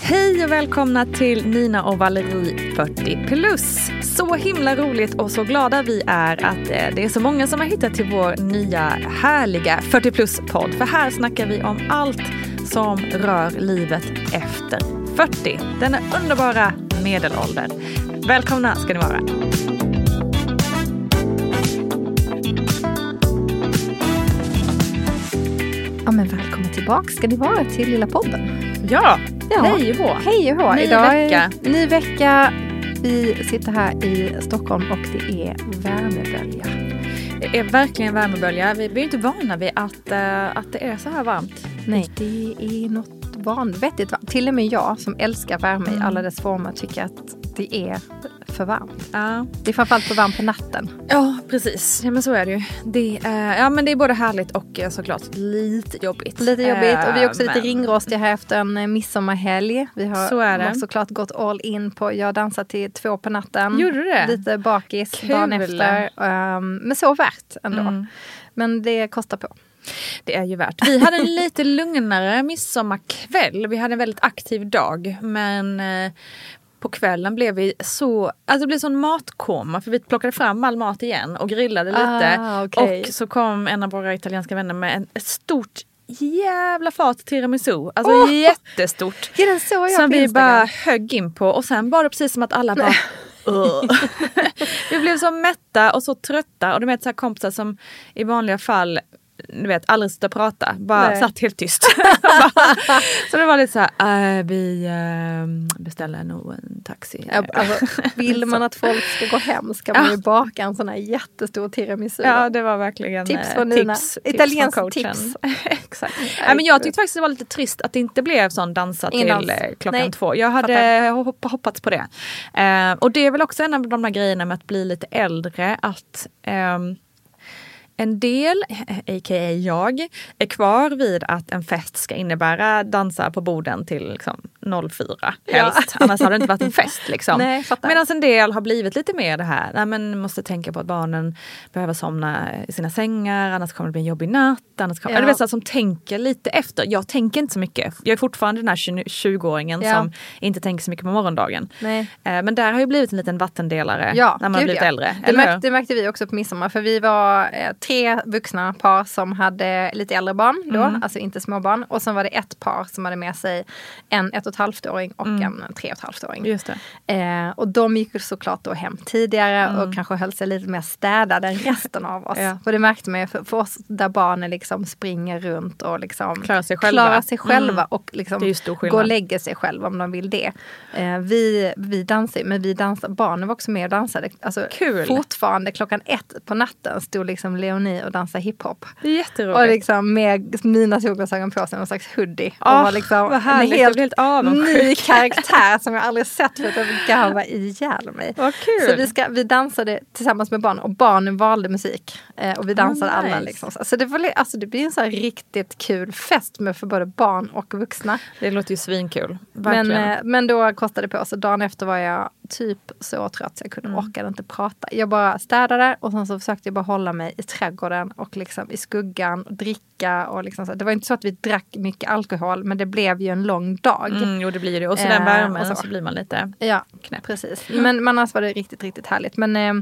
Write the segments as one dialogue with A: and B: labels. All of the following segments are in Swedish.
A: Hej och välkomna till Nina och Valerie 40 plus. Så himla roligt och så glada vi är att eh, det är så många som har hittat till vår nya härliga 40 plus-podd. För här snackar vi om allt som rör livet efter 40. Denna underbara medelåldern. Välkomna ska ni vara.
B: Ja men välkommen tillbaka ska ni vara till lilla podden.
A: Ja,
B: Ja.
A: hej och hå.
B: Hej och hå.
A: Ny
B: Idag är
A: vecka.
B: ny vecka. Vi sitter här i Stockholm och det är värmebölja.
A: Det är verkligen värmebölja. Vi blir inte vana vid att, eh, att det är så här varmt.
B: Nej, det är något vanvettigt varmt. Till och med jag som älskar värme
A: Mm.
B: i alla dess former tycker att det är för varmt.
A: Ja.
B: Det är framförallt för varmt på natten.
A: Ja, precis. Ja, men så är det ju. Det är, ja, men det är både härligt och eh, såklart lite jobbigt.
B: Lite jobbigt och vi är också
A: Eh,
B: lite
A: men-
B: ringrostiga här efter en eh, midsommarhelg. Vi har
A: Så är det.
B: såklart gått all in på, jag dansar till två på natten.
A: Gjorde du det?
B: Lite bakis
A: Kul.
B: dagen efter. Um, men så värt ändå.
A: Mm.
B: Men det kostar på.
A: Det är ju värt. Vi hade en lite lugnare midsommarkväll. Vi hade en väldigt aktiv dag. Men på kvällen blev vi så, alltså det blev sån matkoma för vi plockade fram all mat igen och grillade lite.
B: Ah, okej.
A: Och så kom en av våra italienska vänner med en, ett stort jävla fat tiramisu. Alltså
B: Åh!
A: jättestort.
B: Ja, den såg jag
A: Som vi bara högg in på och sen var det precis som att alla bara. Vi blev så mätta och så trötta och du vet så här kompisar som i vanliga fall du vet, aldrig sitta och prata, bara
B: Nej.
A: satt helt tyst. Så det var lite så här, äh, vi äh, beställer nog en taxi.
B: Ja, alltså, vill man att folk ska gå hem ska man ju
A: Ja.
B: baka en sån här jättestor tiramisu.
A: Ja, det var verkligen
B: Tips
A: eh,
B: från Nina.
A: tips, från coachen.
B: tips.
A: Exakt. Nej, men jag tyckte faktiskt det var lite trist att det inte blev sån dansa till
B: dans.
A: eh, klockan
B: Nej,
A: två. Jag hade hopp, hoppats på det. Eh, och det är väl också en av de där grejerna med att bli lite äldre att ehm, en del, a.k.a. jag, är kvar vid att en fest ska innebära dansa på borden till liksom 04 helst. Annars hade det inte varit en fest. Liksom.
B: Nej.
A: Medan en del har blivit lite mer det här, nej men måste tänka på att barnen behöver somna i sina sängar, annars kommer det bli en jobbig natt. Annars kommer,
B: Ja.
A: Du vet, som tänker lite efter. Jag tänker inte så mycket. Jag är fortfarande den här 20 20-åringen
B: Ja.
A: som inte tänker så mycket på morgondagen.
B: Nej.
A: Eh, Men där har ju blivit en liten vattendelare
B: Ja,
A: när man blivit
B: ja.
A: äldre.
B: Det
A: eller
B: märkte, det märkte vi också på midsommar för vi var eh, tre vuxna par som hade lite äldre barn då,
A: Mm.
B: alltså inte småbarn. Och sen var det ett par som hade med sig en ett och ett halvt-åring och en tre och ett halvt-åring.
A: Mm. Just det.
B: Eh, och de gick såklart då hem tidigare och kanske höll sig lite mer städade än resten av oss.
A: Mm. Ja.
B: För det märkte man ju för, för oss där barnen liksom springer runt och liksom
A: Klarar sig själva.
B: klarar sig själva
A: Mm.
B: och liksom går och lägger sig själva om de vill det. Eh, vi, vi dansar men vi dansar, barnen var också med och dansade. Alltså,
A: Kul.
B: Fortfarande klockan ett på natten stod liksom Leonie och dansade hiphop.
A: Jätteroligt.
B: Och liksom med mina solglasögon på sig, någon slags hoodie.
A: Åh,
B: och var liksom
A: vad härligt.
B: Helt
A: helt avundsjuk.
B: ny karaktär som jag aldrig sett förut. Jag garva ihjäl mig.
A: Vad kul.
B: Så vi, ska, vi dansade tillsammans med barnen och barnen valde musik. Eh, och vi dansade
A: Ah,
B: alla.
A: nice.
B: Liksom. Så det, var, alltså, det blir en så riktigt kul fest med för både barn och vuxna.
A: Det låter ju svinkul.
B: Men, eh, men då kostade det på. Så dagen efter var jag typ så trött så jag kunde,
A: Mm.
B: orkade inte prata. Jag bara städade och sen så försökte jag bara hålla mig i trädgården och liksom i skuggan och dricka. Och liksom så. Det var inte så att vi drack mycket alkohol men det blev ju en lång dag.
A: Mm, jo det blir det. Och så
B: Eh,
A: den värmen
B: och
A: så.
B: så.
A: blir man lite
B: Ja,
A: knäpp.
B: precis. Men, men annars var det riktigt, riktigt härligt. Men, eh,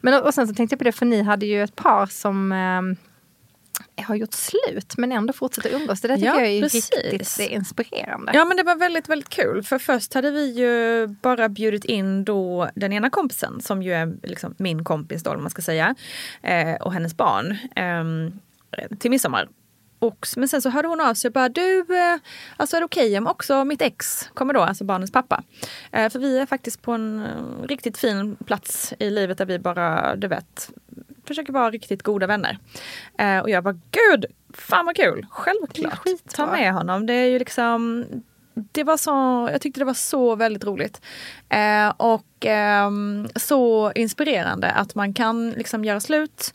B: men, och sen så tänkte jag på det, för ni hade ju ett par som eh, har gjort slut men ändå fortsätter umgås. Det där tycker
A: Ja,
B: jag är
A: precis.
B: riktigt inspirerande.
A: Ja men det var väldigt, väldigt kul. För först hade vi ju bara bjudit in då den ena kompisen som ju är liksom min kompis då, om man ska säga. Och hennes barn. ehm, till midsommar. Och, men sen så hörde hon av sig och bara du, eh, alltså är det okej om också mitt ex kommer då, alltså barnens pappa? Eh, för vi är faktiskt på en eh, riktigt fin plats i livet där vi bara, du vet, försöker vara riktigt goda vänner. Eh, och jag bara, gud Fan vad kul, självklart. Ta med honom. Det är ju liksom det var så, jag tyckte det var så väldigt roligt. Eh, och eh, så inspirerande att man kan liksom göra slut.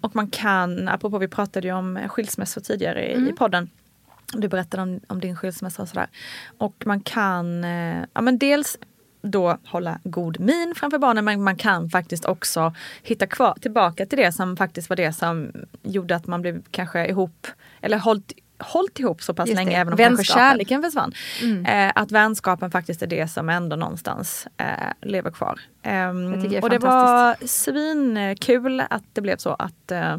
A: Och man kan, apropå vi pratade ju om skilsmässor tidigare mm. i podden. Du berättade om, om din skilsmässa och sådär. Och man kan, eh, ja men dels då hålla god min framför barnen men man kan faktiskt också hitta kvar, tillbaka till det som faktiskt var det som gjorde att man blev kanske ihop eller hållit hållit ihop så pass länge även om kanske kärleken försvann. Mm. Eh, att vänskapen faktiskt är det som ändå någonstans eh, lever kvar. Eh, det och det var svinkul att det blev så att eh,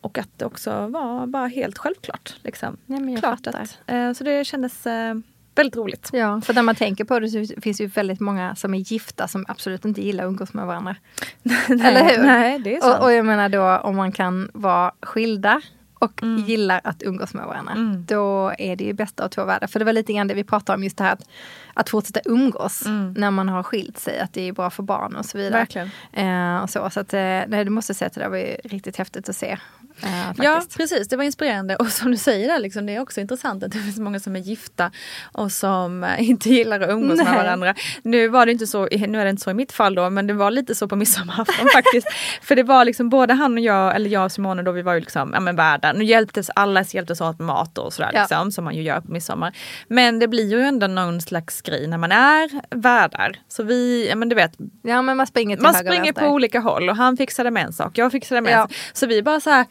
A: och att det också var bara helt självklart. Liksom.
B: Ja, Klart att,
A: eh, så det kändes eh, väldigt roligt.
B: Ja, för när man tänker på det så finns det ju väldigt många som är gifta som absolut inte gillar att umgås med varandra.
A: nej, Eller hur? Nej, det är sant.
B: Och, och jag menar då om man kan vara skilda och mm. gillar att umgås med varandra. Mm. Då är det ju bästa av två världar. För det var lite grann det vi pratade om, just det här att, att fortsätta umgås mm. när man har skilt sig. Att det är bra för barn och så vidare.
A: Verkligen.
B: Eh, och så så att, eh, nej, du måste säga att det där var ju riktigt häftigt att se.
A: Eh, ja precis, det var inspirerande. Och som du säger, där, liksom, det är också intressant att det finns många som är gifta och som eh, inte gillar att umgås Nej. med varandra. Nu var det inte så, nu är det inte så i mitt fall då, men det var lite så på midsommarafton faktiskt. För det var liksom både han och jag, eller jag och Simone då, vi var ju liksom, ja men värdar. Nu hjälptes alla hjälptes åt med mat och sådär ja. liksom, som man ju gör på midsommar. Men det blir ju ändå någon slags grej när man är värdar. Så vi, ja men du vet.
B: Ja men man springer till
A: Man springer på olika håll och han fixade med en sak, jag fixade med ja. en sak. Så vi bara så här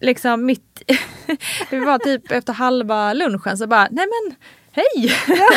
A: liksom mitt, vi var typ efter halva lunchen så bara, nej men Hej! Ja,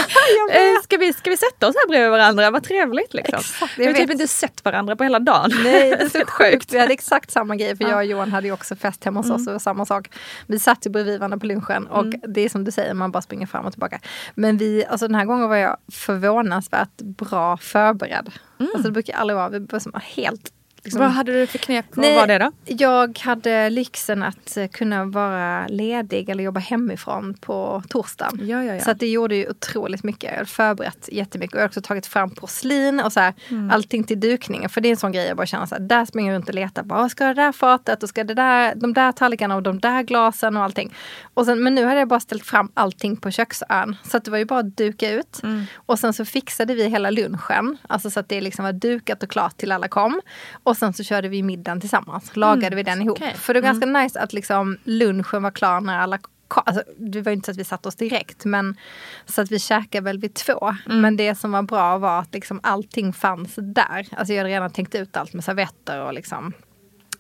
A: ska, vi, ska vi sätta oss här bredvid varandra? Vad trevligt liksom. Exakt, vi har typ inte sett varandra på hela dagen.
B: Nej, det är så sjukt. Vi hade exakt samma grej för ja. jag och Johan hade ju också fest hemma hos mm. oss och samma sak. Vi satt ju bredvid varandra på lunchen och mm. det är som du säger, man bara springer fram och tillbaka. Men vi, alltså den här gången var jag förvånansvärt bra förberedd. Mm. Alltså det brukar aldrig vara, vi var helt
A: Liksom. Vad hade du för knep? Vad var det då?
B: Jag hade lyxen att eh, kunna vara ledig eller jobba hemifrån på torsdagen.
A: Ja, ja, ja.
B: Så det gjorde ju otroligt mycket. Jag hade förberett jättemycket och jag har också tagit fram porslin och så här, mm. allting till dukningen. För det är en sån grej jag bara känner så här, där springer jag runt och letar. Vad ska det där fatet och ska det där, de där tallrikarna och de där glasen och allting. Och sen, men nu hade jag bara ställt fram allting på köksön. Så det var ju bara att duka ut. Mm. Och sen så fixade vi hela lunchen. Alltså så att det liksom var dukat och klart till alla kom. Och sen så körde vi middagen tillsammans. Lagade mm, vi den ihop. Okay. För det var ganska mm. nice att liksom lunchen var klar när alla Alltså, det var inte så att vi satte oss direkt men så att vi käkade väl vid två. Mm. Men det som var bra var att liksom allting fanns där. Alltså jag hade redan tänkt ut allt med servetter och liksom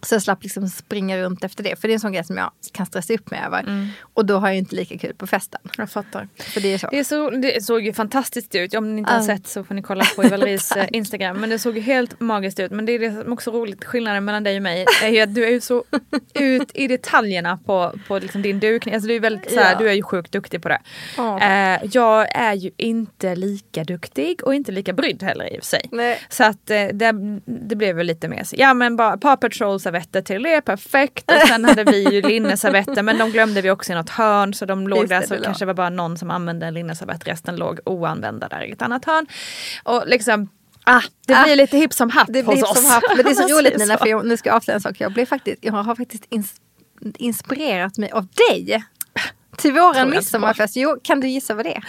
B: så jag slapp liksom springa runt efter det. För det är en sån grej som jag kan stressa upp mig över. Mm. Och då har jag inte lika kul på festen.
A: Jag fattar.
B: För det, är så.
A: Det, så, det såg ju fantastiskt ut. Om ni inte har sett så får ni kolla på Valeries eh, Instagram. Men det såg ju helt magiskt ut. Men det är det som också roligt, skillnaden mellan dig och mig är ju att du är ju så ut i detaljerna på, på liksom din dukning. Alltså du, är väldigt, såhär, ja. du är ju sjukt duktig på det. Oh. Eh, jag är ju inte lika duktig och inte lika brydd heller i och för sig. Nej. Så att eh, det, det blev väl lite mer så, ja men bara Paw Patrol servetter till det, perfekt. Och sen hade vi ju linneservetter men de glömde vi också i något hörn så de låg där så det kanske var bara någon som använde en linneservett, resten låg oanvända där i ett annat hörn. Och liksom Ah, det blir ah, lite hipp som happ
B: det
A: hos oss. Happ.
B: Men det är så roligt Nina, för jag, nu ska jag avslöja en sak. Jag, blev faktiskt, jag har faktiskt ins inspirerat mig av dig. Till våran midsommarfest. Jo, kan du gissa vad det är?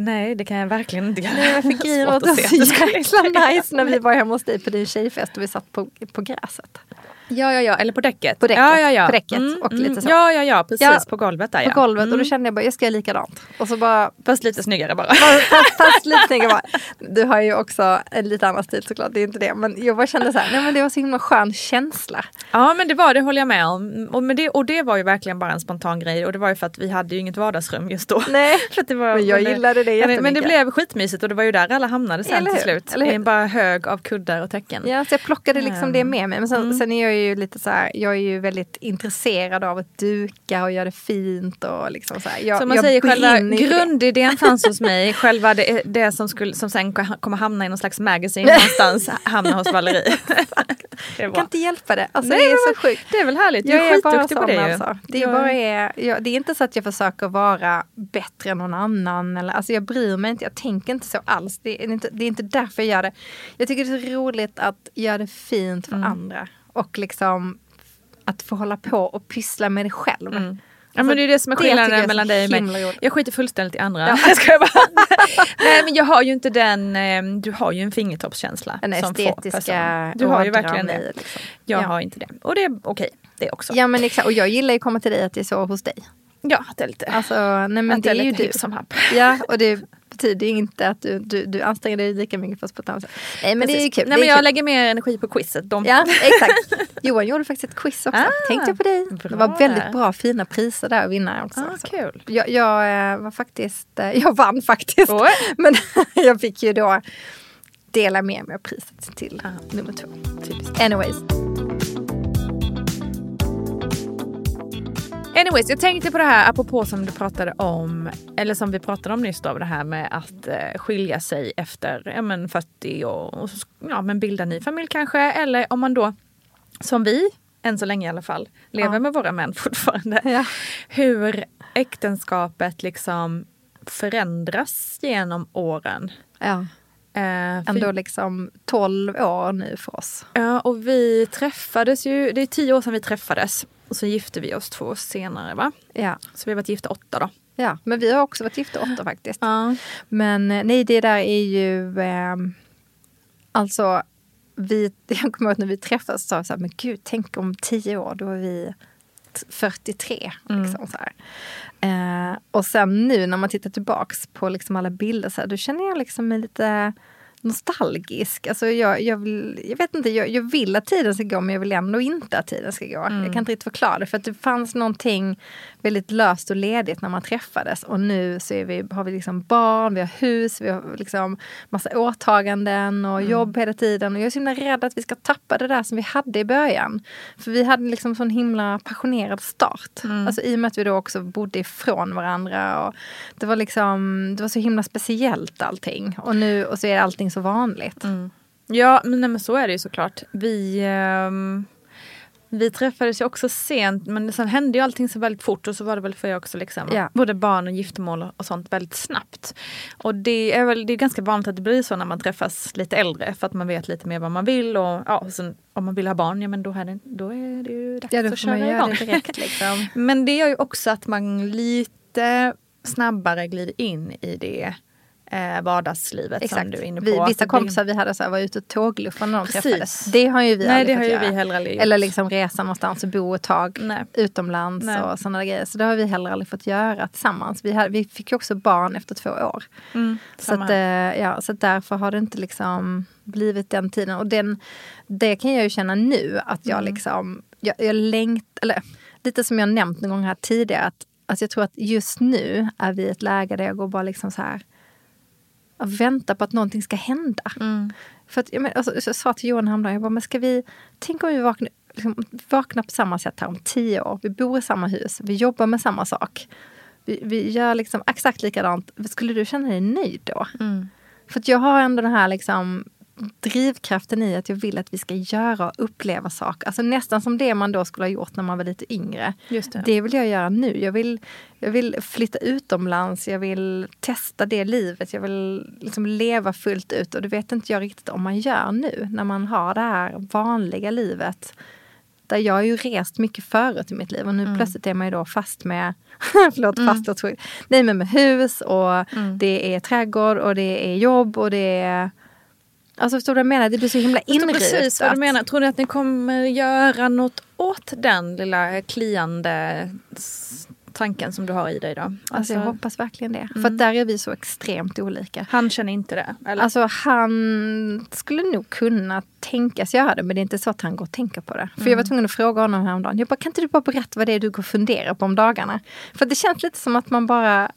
A: Nej, det kan jag verkligen inte göra.
B: Nej, för grejen var så jäkla nice när vi var hemma hos dig på din tjejfest och vi satt på, på gräset.
A: Ja, ja, ja, eller på däcket.
B: På däcket,
A: ja, ja, ja.
B: På däcket mm, och lite mm. så.
A: Ja, ja, ja, precis. Ja, på golvet där
B: På golvet mm. och då mm. kände jag bara, jag ska göra likadant. Och så bara...
A: Fast lite snyggare bara.
B: Fast, fast lite snyggare bara. Du har ju också en lite annan stil såklart, det är inte det. Men jag bara kände så här, nej men det var så himla skön känsla.
A: Ja men det var det, håller jag med om. Och, men det, och det var ju verkligen bara en spontan grej. Och det var ju för att vi hade ju inget vardagsrum just då.
B: Nej,
A: för
B: det var, men jag gillade det jättemycket.
A: Men det blev skitmysigt och det var ju där alla hamnade sen till slut. I en bara hög av kuddar och täcken.
B: Ja, så jag plockade liksom um, det med mig. Men sen, mm. sen är jag ju lite så här, jag är ju väldigt intresserad av att duka och göra det fint. Och liksom så här. Jag,
A: som man säger, själva grundidén fanns hos mig. Själva det, det som, skulle, som sen kommer hamna i någon slags magasin någonstans hamnar hos Valerie.
B: jag kan inte hjälpa det. Alltså, Nej, det är så sjukt.
A: Det är väl härligt. Du är, är skitduktig på det
B: alltså. det, är bara är, jag, det är inte så att jag försöker vara bättre än någon annan. Eller, alltså jag bryr mig inte, jag tänker inte så alls. Det är inte, det är inte därför jag gör det. Jag tycker det är så roligt att göra det fint för mm. andra. Och liksom att få hålla på och pyssla med det själv.
A: Mm. Ja men det är det som är skillnaden mellan dig och mig. Jag skiter fullständigt i andra. Ja. Jag bara. Nej men jag har ju inte den, ehm, du har ju en fingertoppskänsla.
B: Den estetiska
A: Du har ju verkligen det. Liksom. Jag ja. har inte det. Och det är okej okay, det också.
B: Ja men exakt och jag gillar ju att komma till dig att det är så hos dig.
A: Ja, det är lite.
B: Alltså, nej, men det är ju du. som happ. Ja, och det betyder inte att du, du, du anstränger dig lika mycket fast på ett annat sätt. Nej men Precis. det är kul.
A: Nej men
B: jag
A: kul. lägger mer energi på quizet. De...
B: Ja exakt. Johan gjorde faktiskt ett quiz också. Ah, Tänkte jag på dig. Det var väldigt bra fina priser där att vinna också.
A: Ah, kul.
B: Jag, jag, eh, var faktiskt, eh, jag vann faktiskt. Oh. Men jag fick ju då dela med mig av priset till ah. nummer två. Typiskt. Anyways.
A: Anyways, jag tänkte på det här apropå som du pratade om, eller som vi pratade om nyss då, det här med att eh, skilja sig efter ja, men 40 och, och ja, men bilda ny familj kanske. Eller om man då, som vi, än så länge i alla fall, lever ja. med våra män fortfarande. Ja. Hur äktenskapet liksom förändras genom åren.
B: Ja. Eh, Ändå liksom 12 år nu för oss.
A: Ja, och vi träffades ju, det är tio år sedan vi träffades. Och så gifte vi oss två år senare va?
B: Ja.
A: Så vi har varit gifta åtta då.
B: Ja, men vi har också varit gifta åtta faktiskt. Ja. Men eh, nej, det där är ju... Eh, alltså, vi, jag kommer ihåg när vi träffades så sa så här, men gud, tänk om tio år, då är vi 43. Mm. Liksom, så eh, och sen nu när man tittar tillbaks på liksom alla bilder, så här, då känner jag liksom mig lite nostalgisk. Alltså jag, jag, vill, jag vet inte, jag, jag, vill att tiden ska gå men jag vill ändå inte att tiden ska gå. Mm. Jag kan inte riktigt förklara det för att det fanns någonting väldigt löst och ledigt när man träffades och nu så vi, har vi liksom barn, vi har hus, vi har liksom massa åtaganden och mm. jobb hela tiden. Och jag är så himla rädd att vi ska tappa det där som vi hade i början. För vi hade liksom sån himla passionerad start. Mm. Alltså i och med att vi då också bodde ifrån varandra. Och det var liksom, det var så himla speciellt allting. Och nu och så är allting så vanligt.
A: Mm. Ja men, nej, men så är det ju såklart. Vi um vi träffades ju också sent men sen hände ju allting så väldigt fort och så var det väl för jag också liksom ja. både barn och giftermål och sånt väldigt snabbt. Och det är väl det är ganska vanligt att det blir så när man träffas lite äldre för att man vet lite mer vad man vill och ja, sen, om man vill ha barn, ja men då är det, då är det ju dags
B: ja,
A: att köra igång.
B: Det direkt, liksom.
A: men det gör ju också att man lite snabbare glider in i det eh, vardagslivet Exakt. som du är inne på.
B: Vi, vissa kompisar vi hade så här, var ute och tågluffade när de Precis. träffades. Det har ju vi
A: Nej, det har ju vi heller aldrig
B: gjort. Eller liksom resa någonstans och bo ett tag Nej. utomlands Nej. och sådana grejer. Så det har vi heller aldrig fått göra tillsammans. Vi, hade, vi fick ju också barn efter två år. Mm, så, att, eh, ja, så därför har det inte liksom blivit den tiden. Och den, det kan jag ju känna nu att jag mm. liksom, jag, jag längt, eller lite som jag nämnt någon gång här tidigare, att Alltså jag tror att just nu är vi i ett läge där jag går bara liksom så här att vänta på att någonting ska hända. Mm. För att, jag, men, alltså, jag sa till Johan häromdagen, jag bara, men ska vi, tänk om vi vaknar, liksom, vaknar på samma sätt här om tio år. Vi bor i samma hus, vi jobbar med samma sak. Vi, vi gör liksom exakt likadant. Skulle du känna dig nöjd då? Mm. För jag har ändå den här liksom drivkraften i att jag vill att vi ska göra och uppleva saker. Alltså nästan som det man då skulle ha gjort när man var lite yngre.
A: Just det.
B: det vill jag göra nu. Jag vill, jag vill flytta utomlands, jag vill testa det livet, jag vill liksom leva fullt ut. Och det vet inte jag riktigt om man gör nu när man har det här vanliga livet. Där jag har ju rest mycket förut i mitt liv och nu mm. plötsligt är man ju då fast med Förlåt, mm. fast och Nej men med hus och mm. det är trädgård och det är jobb och det är Alltså förstår du vad jag menar? Det blir så himla inrutat.
A: Precis vad du menar. Tror ni att ni kommer göra något åt den lilla kliande tanken som du har i dig då? Alltså,
B: alltså jag hoppas verkligen det. Mm. För där är vi så extremt olika.
A: Han känner inte det?
B: Eller? Alltså han skulle nog kunna tänkas göra det men det är inte så att han går och tänker på det. För mm. jag var tvungen att fråga honom häromdagen. Jag bara, kan inte du bara berätta vad det är du går och funderar på om dagarna? För det känns lite som att man bara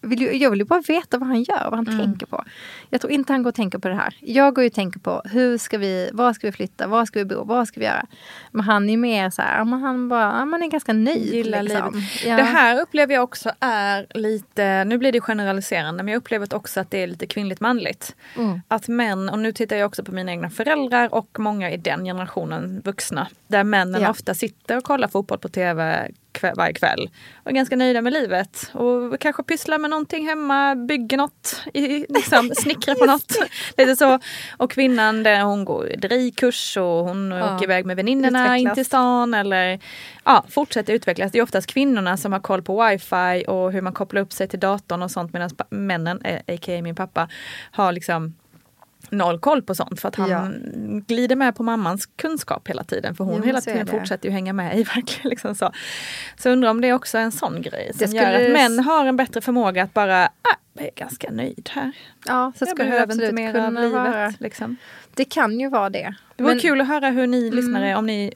B: vill ju, jag vill ju bara veta vad han gör, vad han mm. tänker på. Jag tror inte han går och tänker på det här. Jag går ju och tänker på hur ska vi, var ska vi flytta, var ska vi bo, vad ska vi göra? Men han är mer så här, man, han bara, man är ganska nöjd.
A: Gillar liksom. livet. Ja. Det här upplever jag också är lite, nu blir det generaliserande, men jag upplever också att det är lite kvinnligt manligt. Mm. Att män, och nu tittar jag också på mina egna föräldrar och många i den generationen vuxna, där männen ja. ofta sitter och kollar fotboll på tv, kväll, varje kväll. Och är ganska nöjda med livet. Och kanske pysslar med någonting hemma, bygger något, i, liksom, snickrar på något. Lite så. Och kvinnan där hon går drivkurs och hon ja. åker iväg med väninnorna in till stan. Eller ja, fortsätter utvecklas. Det är oftast kvinnorna som har koll på wifi och hur man kopplar upp sig till datorn och sånt medan männen, a.k.a. Eh, min pappa, har liksom noll koll på sånt för att han ja. glider med på mammans kunskap hela tiden för hon jo, hela tiden fortsätter ju hänga med i verkligen. Liksom så. så undrar om det är också en sån grej som gör att män har en bättre förmåga att bara, ah, jag är ganska nöjd här.
B: Ja, så jag behöver inte mer av livet. Vara. Liksom. Det kan ju vara det.
A: Det vore Men, kul att höra hur ni mm. lyssnare, om ni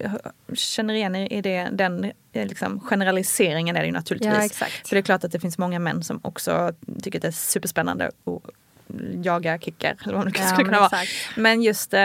A: känner igen er i det, den eh, liksom, generaliseringen är det ju naturligtvis. Ja, exakt. För det är klart att det finns många män som också tycker att det är superspännande att jaga kickar eller vad det ja, skulle kunna vara. Men just, eh,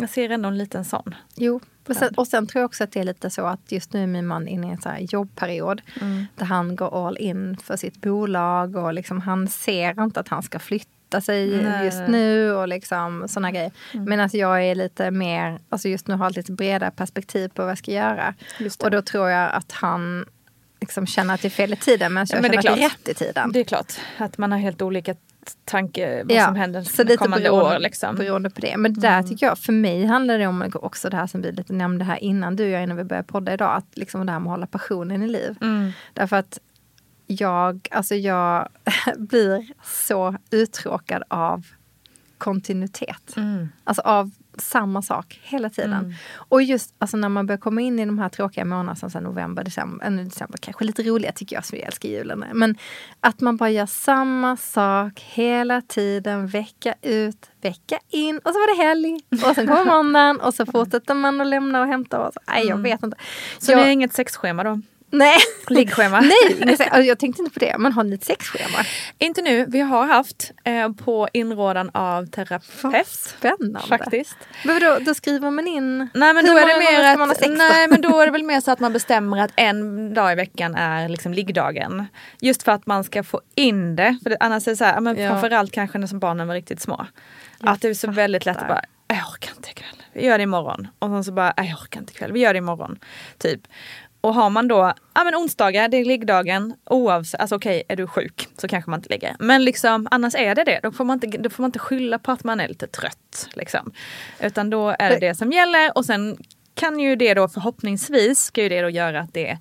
A: jag ser ändå en liten sån.
B: Jo, och sen, och sen, tror jag också att det är lite så att just nu är min man inne i en så jobbperiod mm. där han går all in för sitt bolag och liksom han ser inte att han ska flytta sig Nej. just nu och liksom sådana grejer. Mm. Men alltså jag är lite mer, alltså just nu har jag lite bredare perspektiv på vad jag ska göra. Och då tror jag att han liksom känner att det är fel i tiden men jag ja, men känner att det är rätt i tiden.
A: Det är klart att man har helt olika tanke vad ja, som händer så lite kommande beroende, år. Liksom.
B: Beroende på det. Men det där mm. tycker jag, för mig handlar det om också det här som vi lite nämnde här innan du och jag innan vi började podda idag. Att liksom det här med att hålla passionen i liv. Mm. Därför att jag, alltså jag blir så uttråkad av kontinuitet. Mm. Alltså av samma sak hela tiden. Mm. Och just alltså, när man börjar komma in i de här tråkiga månaderna som så november, december, äh, december, kanske lite roliga tycker jag som vi älskar julen. Men att man bara gör samma sak hela tiden, vecka ut, vecka in och så var det helg. Och sen kommer måndagen och så fortsätter man att lämna och hämta. Och så, nej, jag mm. vet inte.
A: Så jag, det är inget sexschema då?
B: Nej.
A: Liggschema.
B: Nej, alltså, jag tänkte inte på det. Men har ni ett sexschema?
A: Inte nu. Vi har haft eh, på inrådan av terapeut.
B: Spännande.
A: Faktiskt.
B: Men då, då skriver man in?
A: Nej men, då är det mer att, nej, men då är det väl mer så att man bestämmer att en dag i veckan är liksom liggdagen. Just för att man ska få in det. För det, annars är det så här, men ja. framförallt kanske när barnen var riktigt små. Jag att det är så väldigt lätt att bara, jag orkar inte ikväll. Vi gör det imorgon. Och sen så bara, jag orkar inte ikväll. Vi gör det imorgon. Typ. Och har man då, ja men onsdagar, det är liggdagen, oavsett, alltså okej, är du sjuk så kanske man inte ligger. Men liksom annars är det det, då får man inte, då får man inte skylla på att man är lite trött. Liksom. Utan då är det det som gäller och sen kan ju det då förhoppningsvis, ska ju det då göra att det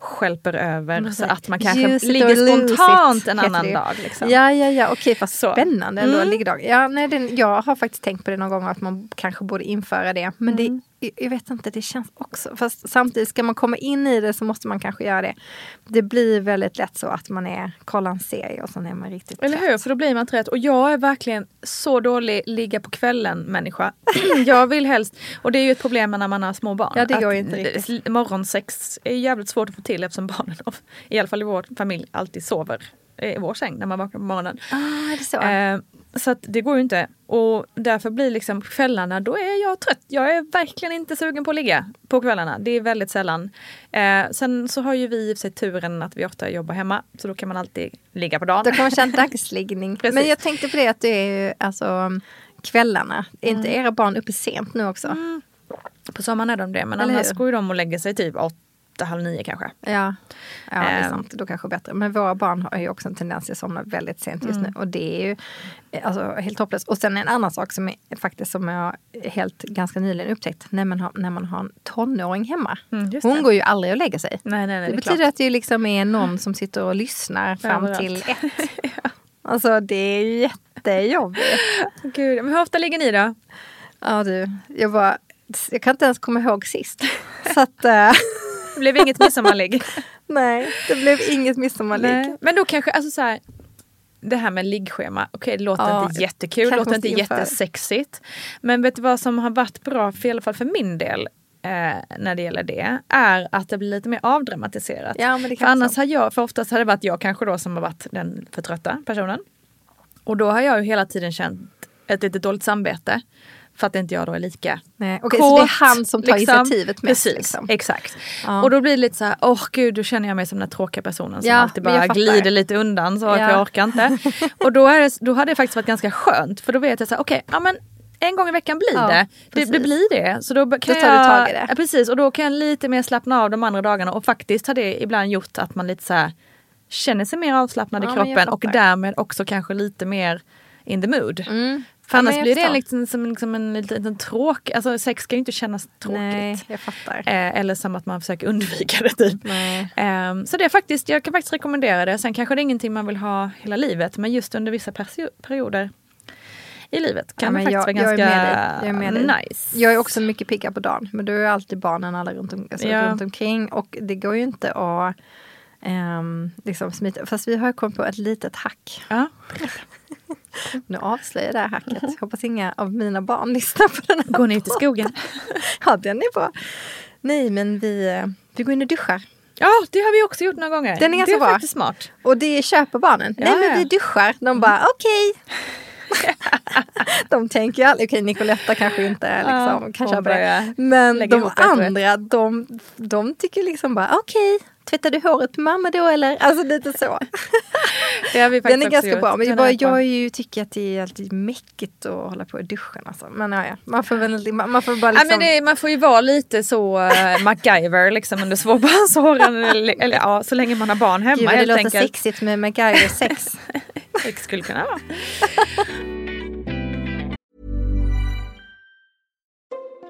A: skälper över så att man kanske Ljuset ligger spontant en annan dag. Liksom.
B: Ja, ja, ja, okej, vad spännande ändå, mm. liggdag. Ja, nej, den, jag har faktiskt tänkt på det någon gång att man kanske borde införa det. Men mm. det jag vet inte, det känns också... Fast samtidigt, ska man komma in i det så måste man kanske göra det. Det blir väldigt lätt så att man är, kollar en serie och sen är man riktigt
A: Eller hur, för då blir man trött. Och jag är verkligen så dålig ligga på kvällen människa. jag vill helst, och det är ju ett problem när man har små barn.
B: Ja, det går inte riktigt.
A: Morgonsex är jävligt svårt att få till eftersom barnen, i alla fall i vår familj, alltid sover i vår säng när man vaknar på morgonen.
B: Ah, det så. Eh,
A: så att det går ju inte. Och därför blir liksom kvällarna, då är jag trött. Jag är verkligen inte sugen på att ligga på kvällarna. Det är väldigt sällan. Eh, sen så har ju vi i sig turen att vi ofta jobbar hemma. Så då kan man alltid ligga på dagen.
B: Då kan man köra dagsliggning. Men jag tänkte på det att det är ju alltså kvällarna. Är inte mm. era barn uppe sent nu också? Mm.
A: På sommaren är de det. Men Eller annars hur? går ju de och lägger sig typ åtta åtta, halv nio kanske.
B: Ja, ja det är ehm. sant. Då kanske bättre. Men våra barn har ju också en tendens att somna väldigt sent just mm. nu. Och det är ju alltså, helt hopplöst. Och sen en annan sak som är faktiskt som jag helt ganska nyligen upptäckt. När man har, när man har en tonåring hemma. Mm, Hon går ju aldrig och lägger sig.
A: Nej, nej, nej,
B: det, det betyder klart. att det liksom är någon som sitter och lyssnar fram ja, till ett. ja. Alltså det är jättejobbigt.
A: Gud, men hur ofta ligger ni då?
B: Ja du, jag bara jag kan inte ens komma ihåg sist. Så att, uh...
A: Det blev inget midsommarligg.
B: Nej, det blev inget midsommarligg.
A: Men då kanske, alltså så här, det här med liggschema, okej det låter ja, inte jättekul, låter inte inför. jättesexigt. Men vet du vad som har varit bra, för, i alla fall för min del, eh, när det gäller det, är att det blir lite mer avdramatiserat.
B: Ja,
A: för annars har jag, för oftast har det varit jag kanske då som har varit den för trötta personen. Och då har jag ju hela tiden känt ett lite dåligt samvete. För att inte jag då är lika
B: Nej, okay, kåt, Så det är han som tar liksom. initiativet mest?
A: Precis, liksom. exakt. Ja. Och då blir det lite så här, åh oh, gud, då känner jag mig som den tråkiga personen som ja, alltid bara glider lite undan så ja. jag orkar inte. och då, är det, då hade det faktiskt varit ganska skönt för då vet jag så här, okej, okay, ja men en gång i veckan blir
B: Ja,
A: det. det. Det blir det. Så då kan
B: Då tar du
A: jag,
B: tag i det.
A: Ja, precis, och då kan jag lite mer slappna av de andra dagarna och faktiskt har det ibland gjort att man lite så här känner sig mer avslappnad
B: Ja,
A: i kroppen och därmed också kanske lite mer in the mood.
B: Mm.
A: För annars
B: jag
A: blir det liksom, som liksom en liten, liten tråk, alltså sex ska ju inte kännas tråkigt.
B: Nej, jag fattar.
A: Eh, eller som att man försöker undvika det typ.
B: Nej.
A: Ehm, så det är faktiskt, jag kan faktiskt rekommendera det. Sen kanske det är ingenting man vill ha hela livet men just under vissa perioder i livet kan
B: Ja,
A: det faktiskt
B: jag-
A: vara
B: jag är
A: ganska.
B: Jag är med dig.
A: nice.
B: Jag är också mycket piggare på dagen. Men då är alltid barnen alla runt, om, alltså
A: Ja.
B: runt omkring. Och det går ju inte att ehm, liksom smita. Fast vi har kommit på ett litet hack.
A: Ja.
B: Nu avslöjar jag det här hacket. Hoppas inga av mina barn lyssnar på den här
A: Går ni ut i skogen?
B: Ja, den är bra. Nej, men vi, eh, vi går in och duschar.
A: Ja, det har vi också gjort några gånger.
B: Den är ganska
A: det är
B: bra.
A: faktiskt smart.
B: Och det köper barnen.
A: Ja,
B: Nej, men vi duschar. De bara okej. de tänker ju aldrig, okej Nicoletta kanske inte liksom,
A: Ja,
B: kan köpa det. Men de andra, de, de tycker liksom bara okej, tvättar du håret på mamma då eller? Alltså lite så.
A: Det har vi
B: Den är ganska bra. Men bara, jag ju, tycker att det är alltid mäckigt att hålla på i duschen. Alltså. Men ja, ja, man får väl man man får bara liksom...
A: Ja, men det, man får ju vara lite så uh, MacGyver liksom under småbarnsåren. eller, eller ja, så länge man har barn hemma
B: Gud det låter
A: enkelt.
B: sexigt med MacGyver sex.
A: Det skulle kunna vara.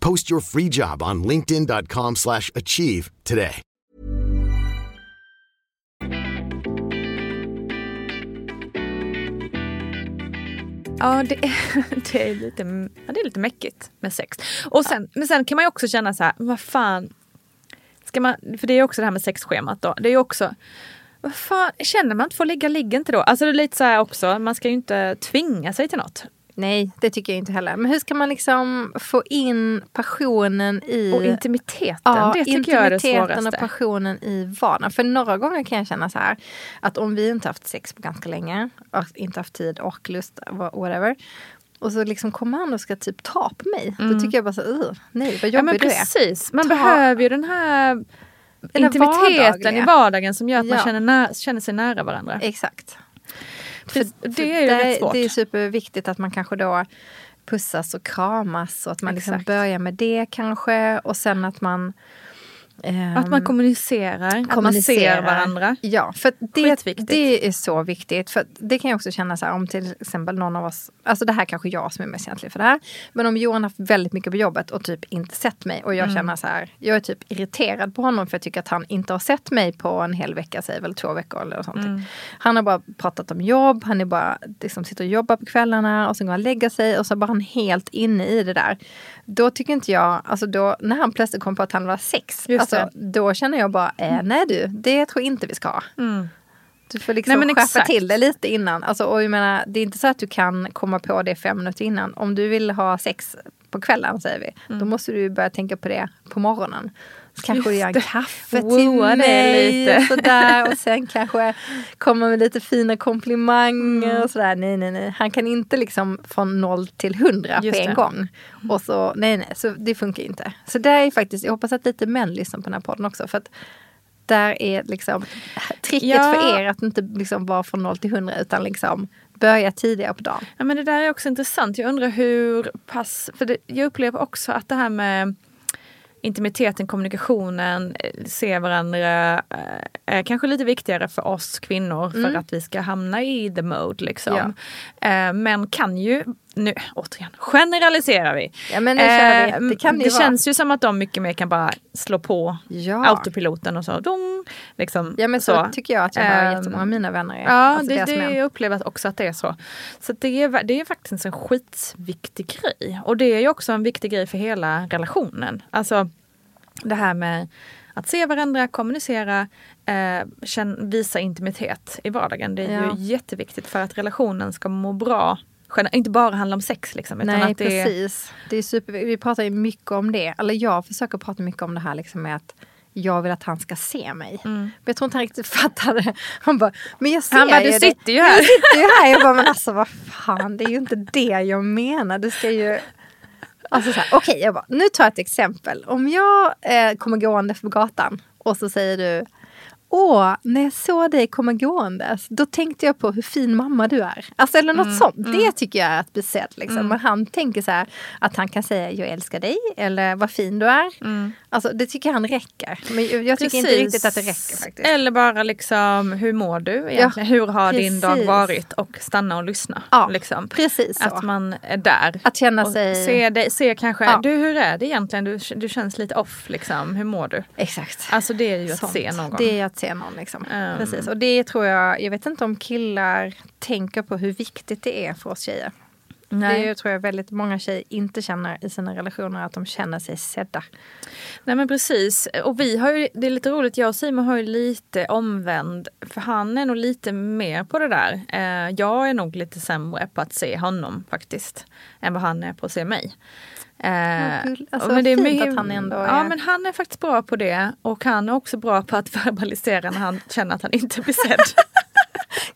C: Post your free job on linkedin.com slash achieve today.
A: Ja, det är, det är, lite, ja, det är lite mäckigt med sex. Och sen, Men sen kan man ju också känna så här, vad fan. Ska man, för det är ju också det här med sexschemat då. Det är ju också, vad fan, känner man inte för att ligga, ligga inte då. Alltså det är lite så här också, man ska ju inte tvinga sig till något.
B: Nej, det tycker jag inte heller. Men hur ska man liksom få in passionen i...
A: Och intimiteten,
B: Ja,
A: det tycker jag är det
B: intimiteten och
A: svåraste.
B: passionen i vardagen. För några gånger kan jag känna så här att om vi inte haft sex på ganska länge, och inte haft tid och lust, wha- whatever. Och så liksom kommer han och ska typ ta på mig. Då tycker jag bara så, uh, nej vad
A: Mm. Ja men
B: jobbig du är.
A: precis, man
B: Ta-
A: behöver ju den här
B: Den
A: intimiteten
B: vardagliga.
A: i vardagen som gör att man
B: Ja.
A: känner, när, känner sig nära varandra.
B: Exakt.
A: Precis,
B: För-
A: det är ju rätt svårt.
B: Det är superviktigt att man kanske då pussas och kramas och att man liksom börjar med det kanske och sen att man
A: Att man kommunicerar, att man ser varandra.
B: Ja, för det, det är så viktigt. För det kan jag också känna så här om till exempel någon av oss, alltså det här kanske jag som är mest känslig för det här. Men om Johan haft väldigt mycket på jobbet och typ inte sett mig och jag
A: Mm.
B: känner så här, jag är typ irriterad på honom för jag tycker att han inte har sett mig på en hel vecka, säger väl två veckor eller sånt.
A: Mm.
B: Han har bara pratat om jobb, han är bara liksom sitter och jobbar på kvällarna och sen går han och lägger sig och så bara han helt inne i det där. Då tycker inte jag, alltså då när han plötsligt kom på att han var sex,
A: Just
B: alltså, då känner jag bara, eh, nej du, det tror jag inte vi ska ha. Du får liksom
A: Nej,
B: skärpa
A: exakt.
B: till det lite innan. Alltså, och jag menar, det är inte så att du kan komma på det fem minuter innan. Om du vill ha sex på kvällen säger vi.
A: Mm.
B: Då måste du börja tänka på det på morgonen. Kanske du gör en kaffe till mig
A: lite.
B: och sådär. Och sen kanske komma med lite fina komplimanger
A: Mm.
B: och sådär. Nej, nej, nej. Han kan inte liksom från noll till hundra på en
A: det.
B: gång. Och så, nej, nej, så det funkar inte. Så där är faktiskt, jag hoppas att lite män lyssnar på den här podden också. För att där är liksom tricket
A: Ja.
B: för er att inte liksom vara från noll till hundra utan liksom börja tidigare på dagen.
A: Ja, men det där är också intressant. Jag undrar hur pass... För det, jag upplever också att det här med intimiteten, kommunikationen, eh, se varandra eh, är kanske lite viktigare för oss kvinnor för att vi ska hamna i the mode. Liksom. Eh, Men kan ju nu återigen generaliserar vi.
B: Ja, men vi.
A: Eh,
B: Det det
A: det känns ju som att de mycket mer kan bara slå på
B: Ja.
A: autopiloten och så. Dong, liksom,
B: Ja men så, tycker jag att jag hör
A: Ehm,
B: jättemånga av mina vänner är.
A: Ja,
B: Alltså
A: det, det,
B: män.
A: jag upplever också att det är så. Så det, är, det är faktiskt en skitviktig grej. Och det är ju också en viktig grej för hela relationen. Alltså det här med att se varandra, kommunicera, eh, känn, visa intimitet i vardagen. Det är
B: Ja.
A: ju jätteviktigt för att relationen ska må bra. Inte bara handla om sex liksom. Utan
B: Nej
A: att det är,
B: precis. Det är super, vi pratar ju mycket om det. Eller jag försöker prata mycket om det här liksom med att jag vill att han ska se mig. Men jag tror inte han riktigt fattade. Han bara, men jag ser
A: Mm. Han bara,
B: ju
A: du
B: det.
A: sitter ju här.
B: Jag sitter ju här. Jag bara, men alltså vad fan, det är ju inte det jag menar. Du ska ju... Alltså så här, okej, jag bara, nu tar jag ett exempel. Om jag eh, kommer gående på gatan och så säger du Åh, när jag såg dig komma gåendes, då tänkte jag på hur fin mamma du är. Alltså eller
A: Mm,
B: något sånt. Det tycker jag är att bli sedd. Liksom. Men han tänker så här att han kan säga jag älskar dig eller vad fin du är. Alltså det tycker han räcker. Men jag tycker inte
A: Mm. Precis.
B: riktigt att det räcker faktiskt.
A: Eller bara liksom, hur mår du egentligen? hur har din dag
B: precis.
A: varit? Och stanna och lyssna.
B: Ja,
A: liksom.
B: precis så.
A: Att man är där.
B: Att känna
A: och
B: sig-
A: Se, dig, se kanske,
B: Ja.
A: du hur är det egentligen? Du, du känns lite off liksom. Hur mår du?
B: Exakt.
A: Alltså det är ju att
B: Sånt.
A: se någon.
B: Det är att se någon liksom.
A: Ehm.
B: Precis. Och det tror jag, jag vet inte om killar tänker på hur viktigt det är för oss tjejer.
A: Nej.
B: Det tror jag väldigt många tjejer inte känner i sina relationer att de känner sig sedda.
A: Nej men precis. Och vi har ju, det är lite roligt, jag och Simon har ju lite omvänd. För han är nog lite mer på det där. Eh, jag är nog lite sämre på att se honom faktiskt. Än vad han är på att se mig. Eh.
B: Alltså, vad
A: det är
B: fint
A: mycket-
B: att han ändå
A: Ja
B: är-
A: men han är faktiskt bra på det. Och han är också bra på att verbalisera när han känner att han inte blir sedd.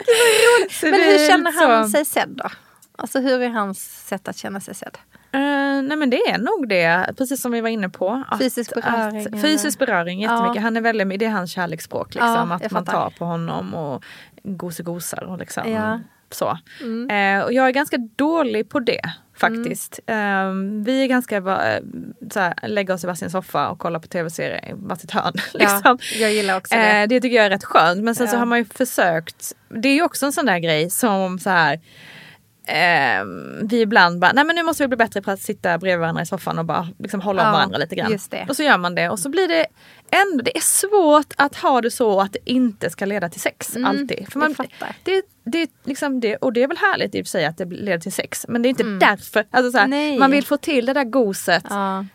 A: Så
B: Men hur känner han
A: så.
B: sig sedd då? Alltså hur är hans sätt att känna sig sedd?
A: Eh, nej men det är nog det, precis som vi var inne på. Att,
B: Fysisk beröring,
A: Att, fysisk beröring jättemycket.
B: Ja.
A: Han är väldigt, det är hans kärleksspråk. Liksom,
B: Ja,
A: att man tar på honom och gosegosar och liksom
B: Ja.
A: så. Eh, och jag är ganska dålig på det faktiskt. Eh, vi är ganska såhär, lägga oss i varsin soffa och kolla på tv-serier i varsitt hörn. liksom.
B: Ja, jag gillar också det.
A: Eh, det tycker jag är rätt skönt. Men sen så har man ju försökt. Det är ju också en sån där grej som så här. Eh, vi ibland bara, nej men nu måste vi bli bättre på att sitta bredvid varandra i soffan och bara liksom hålla om
B: Ja,
A: varandra lite grann. Och så gör man det och så blir det ändå, det är svårt att ha det så att det inte ska leda till sex alltid. För
B: Mm,
A: man, det, det, är liksom det, och det är väl härligt i och för sig att det leder till sex. Men det är inte därför. Alltså så här,
B: Mm.
A: Man vill få till det där goset
B: Ja.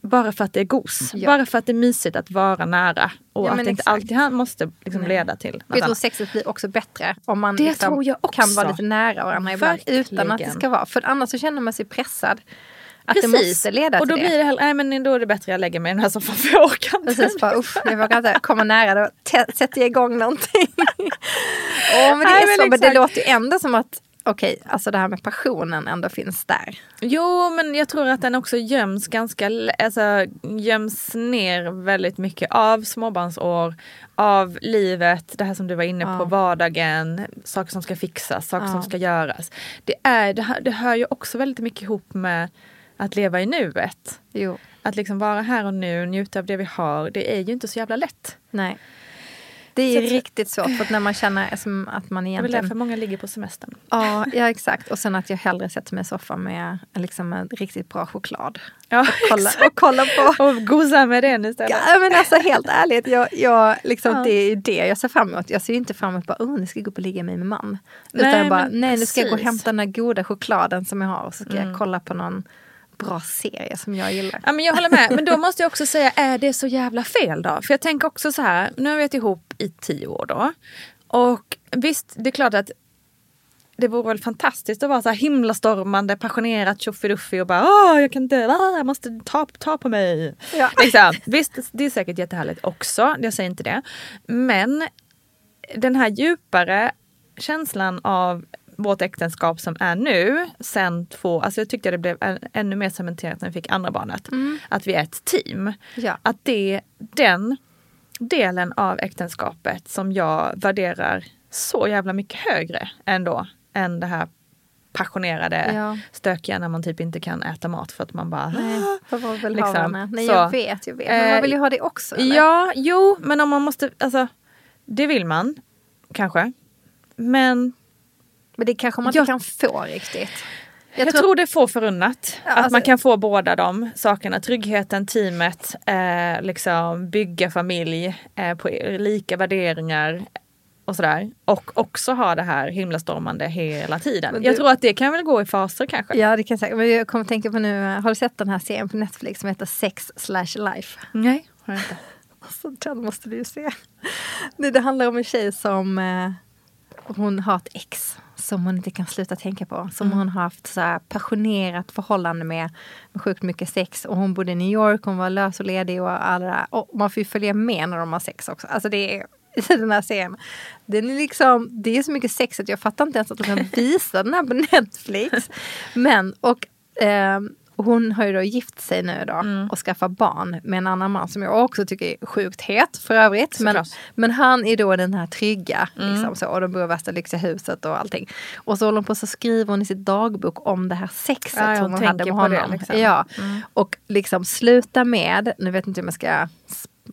A: bara för att det är gos.
B: Ja.
A: Bara för att det är mysigt att vara nära. Och
B: Ja,
A: att inte
B: exakt.
A: alltid måste liksom leda till något
B: Jag tror
A: annat.
B: sexet blir också bättre om man
A: Det
B: liksom
A: tror jag
B: kan vara lite nära varandra ibland utan att det ska vara. För annars så känner man sig pressad. Att det måste leda
A: och då
B: till
A: blir det heller, nej men då är det bättre jag lägger mig i den här soffan för jag orkar inte.
B: Precis, bara usch, jag vågar inte komma nära då te- sätter jag igång någonting. Åh, men det,
A: Nej,
B: är
A: men
B: så, men det låter ju ändå som att okej, alltså det här med passionen ändå finns där.
A: Jo men jag tror att den också göms ganska, alltså göms ner väldigt mycket av småbarnsår, av livet, det här som du var inne på,
B: Ja.
A: vardagen, saker som ska fixas, saker
B: Ja.
A: som ska göras. Det, är, det, hör, det hör ju också väldigt mycket ihop med att leva i nuet.
B: Jo,
A: Att liksom vara här och nu, njuta av det vi har, det är ju inte så jävla lätt.
B: nej. Det är
A: Så
B: riktigt svårt för när man känner som att man
A: Det är
B: egentligen
A: därför många ligger på semestern.
B: Ja, ja, exakt. Och sen att jag hellre sätter mig i soffan med liksom en riktigt bra choklad.
A: Ja,
B: Och kolla, och kolla på...
A: Och gosa med den istället.
B: Ja, men alltså helt ärligt, jag, jag, liksom,
A: Ja.
B: det är det jag ser fram emot. Jag ser inte fram emot bara, oh, nu ska jag gå upp och ligga med min man. Utan
A: Nej,
B: jag bara, nej nu ska jag gå och
A: precis.
B: hämta den där goda chokladen som jag har och så ska
A: Mm.
B: jag kolla på någon bra serie som jag gillar.
A: Ja, men jag håller med, men då måste jag också säga, är det så jävla fel då? För jag tänker också så här, nu har vi varit ihop i tio år då. Och visst, det är klart att det vore väl fantastiskt att vara så här himlastormande, passionerat, tjoffiduffi och bara Åh, jag kan inte, ah, jag måste ta, ta på mig.
B: Ja.
A: Liksom. Visst, det är säkert jättehärligt också, jag säger inte det. Men den här djupare känslan av vårt äktenskap som är nu, sen två, alltså jag tyckte det blev än- ännu mer cementerat när vi fick andra barnet. Att vi är ett team.
B: Ja.
A: Att det, den delen av äktenskapet som jag värderar så jävla mycket högre ändå än det här passionerade,
B: Ja.
A: stökiga när man typ inte kan äta mat för att man bara
B: Nej, för vad vill
A: liksom.
B: ha varandra? Nej,
A: Så,
B: jag vet, jag vet. Men
A: eh,
B: man vill ju ha det också. Eller?
A: Ja, jo, men om man måste, alltså det vill man kanske. Men
B: Men det kanske man inte
A: Jag-
B: kan få riktigt.
A: Jag,
B: tror-
A: tror, det är få förunnat.
B: Ja,
A: att
B: alltså-
A: man kan få båda de sakerna. Tryggheten, teamet, eh, liksom bygga familj eh, på lika värderingar och sådär. Och också ha det här himlastormande hela tiden.
B: Men
A: Jag
B: du-
A: tror att det kan väl gå i faser kanske.
B: Ja det kan jag säga. Men jag kommer tänka på nu, har du sett den här serien på Netflix som heter Sex slash life?
A: Nej, har jag inte.
B: Alltså, den måste du ju se. Det, det handlar om en tjej som eh, hon har ett ex som hon inte kan sluta tänka på. Som
A: Mm.
B: hon har haft så här passionerat förhållande med, med sjukt mycket sex. Och hon bodde i New York, hon var lös och ledig och det där. Och man får ju följa med när de har sex också. Alltså det är i den här serien. Den är liksom, det är så mycket sex att jag fattar inte ens att de kan visa den här på Netflix. Men, och ehm, hon har ju då gift sig nu då
A: Mm.
B: och skaffat barn med en annan man som jag också tycker är sjukt het för övrigt. Men.
A: Mm.
B: men han är då den här trygga liksom, så, och de bor i värsta lyxiga huset och allting. Och så håller hon på så skriver hon i sitt dagbok om det här sexet
A: Ja,
B: som
A: hon
B: hon hade med
A: på det,
B: honom.
A: liksom.
B: Ja. Och liksom sluta med, nu vet inte om jag ska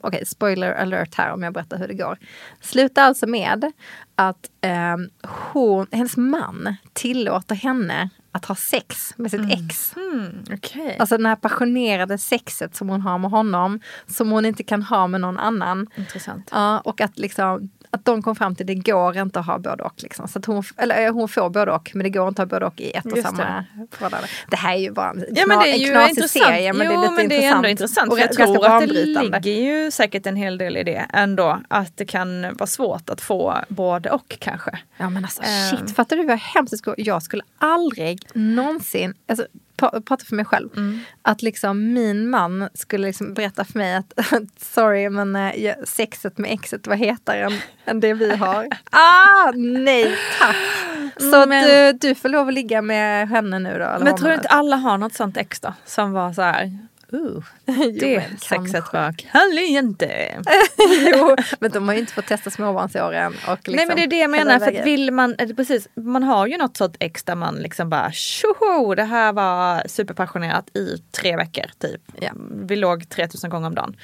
B: Okej, spoiler alert här om jag berättar hur det går. Sluta alltså med att ehm, hon, hennes man tillåter henne att ha sex med sitt ex.
A: Mm, Okej.
B: Alltså det här passionerade sexet som hon har med honom, som hon inte kan ha med någon annan.
A: Intressant.
B: Ja, och att, liksom, att de kom fram till det går inte att ha både och. Liksom. Så att hon, eller, eh, hon får både och, men det går inte att ha både och i ett och
A: Just
B: samma förhållande. Det här är ju bara en,
A: Ja men det är
B: en
A: ju
B: knasig
A: intressant.
B: serie, men
A: jo,
B: det är lite
A: men det är ändå intressant.
B: och
A: jag tror att det ligger ju säkert en hel del i det ändå. Att det kan vara svårt att få både och kanske.
B: Ja men alltså
A: Ehm.
B: shit, fattar du vad hemskt det skulle Jag skulle aldrig någonsin, alltså, pra- prata för mig själv,
A: Mm.
B: att liksom min man skulle liksom berätta för mig att sorry men eh, sexet med exet var hetare än, än det vi har. ah nej tack! Så
A: Men-
B: du, du får lov att ligga med henne nu då?
A: Men tror du inte alla har något sånt ex då? Som var så här, uh, det sexet var kalle inte.
B: jo, men de har ju inte fått testa småbarnsåren. Och liksom
A: Nej men det är det jag
B: hela
A: menar. För vill man, eller precis, man har ju något sånt ex där man liksom bara tjoho, det här var superpassionerat i tre veckor typ.
B: Ja.
A: Vi låg 3000 gånger om dagen.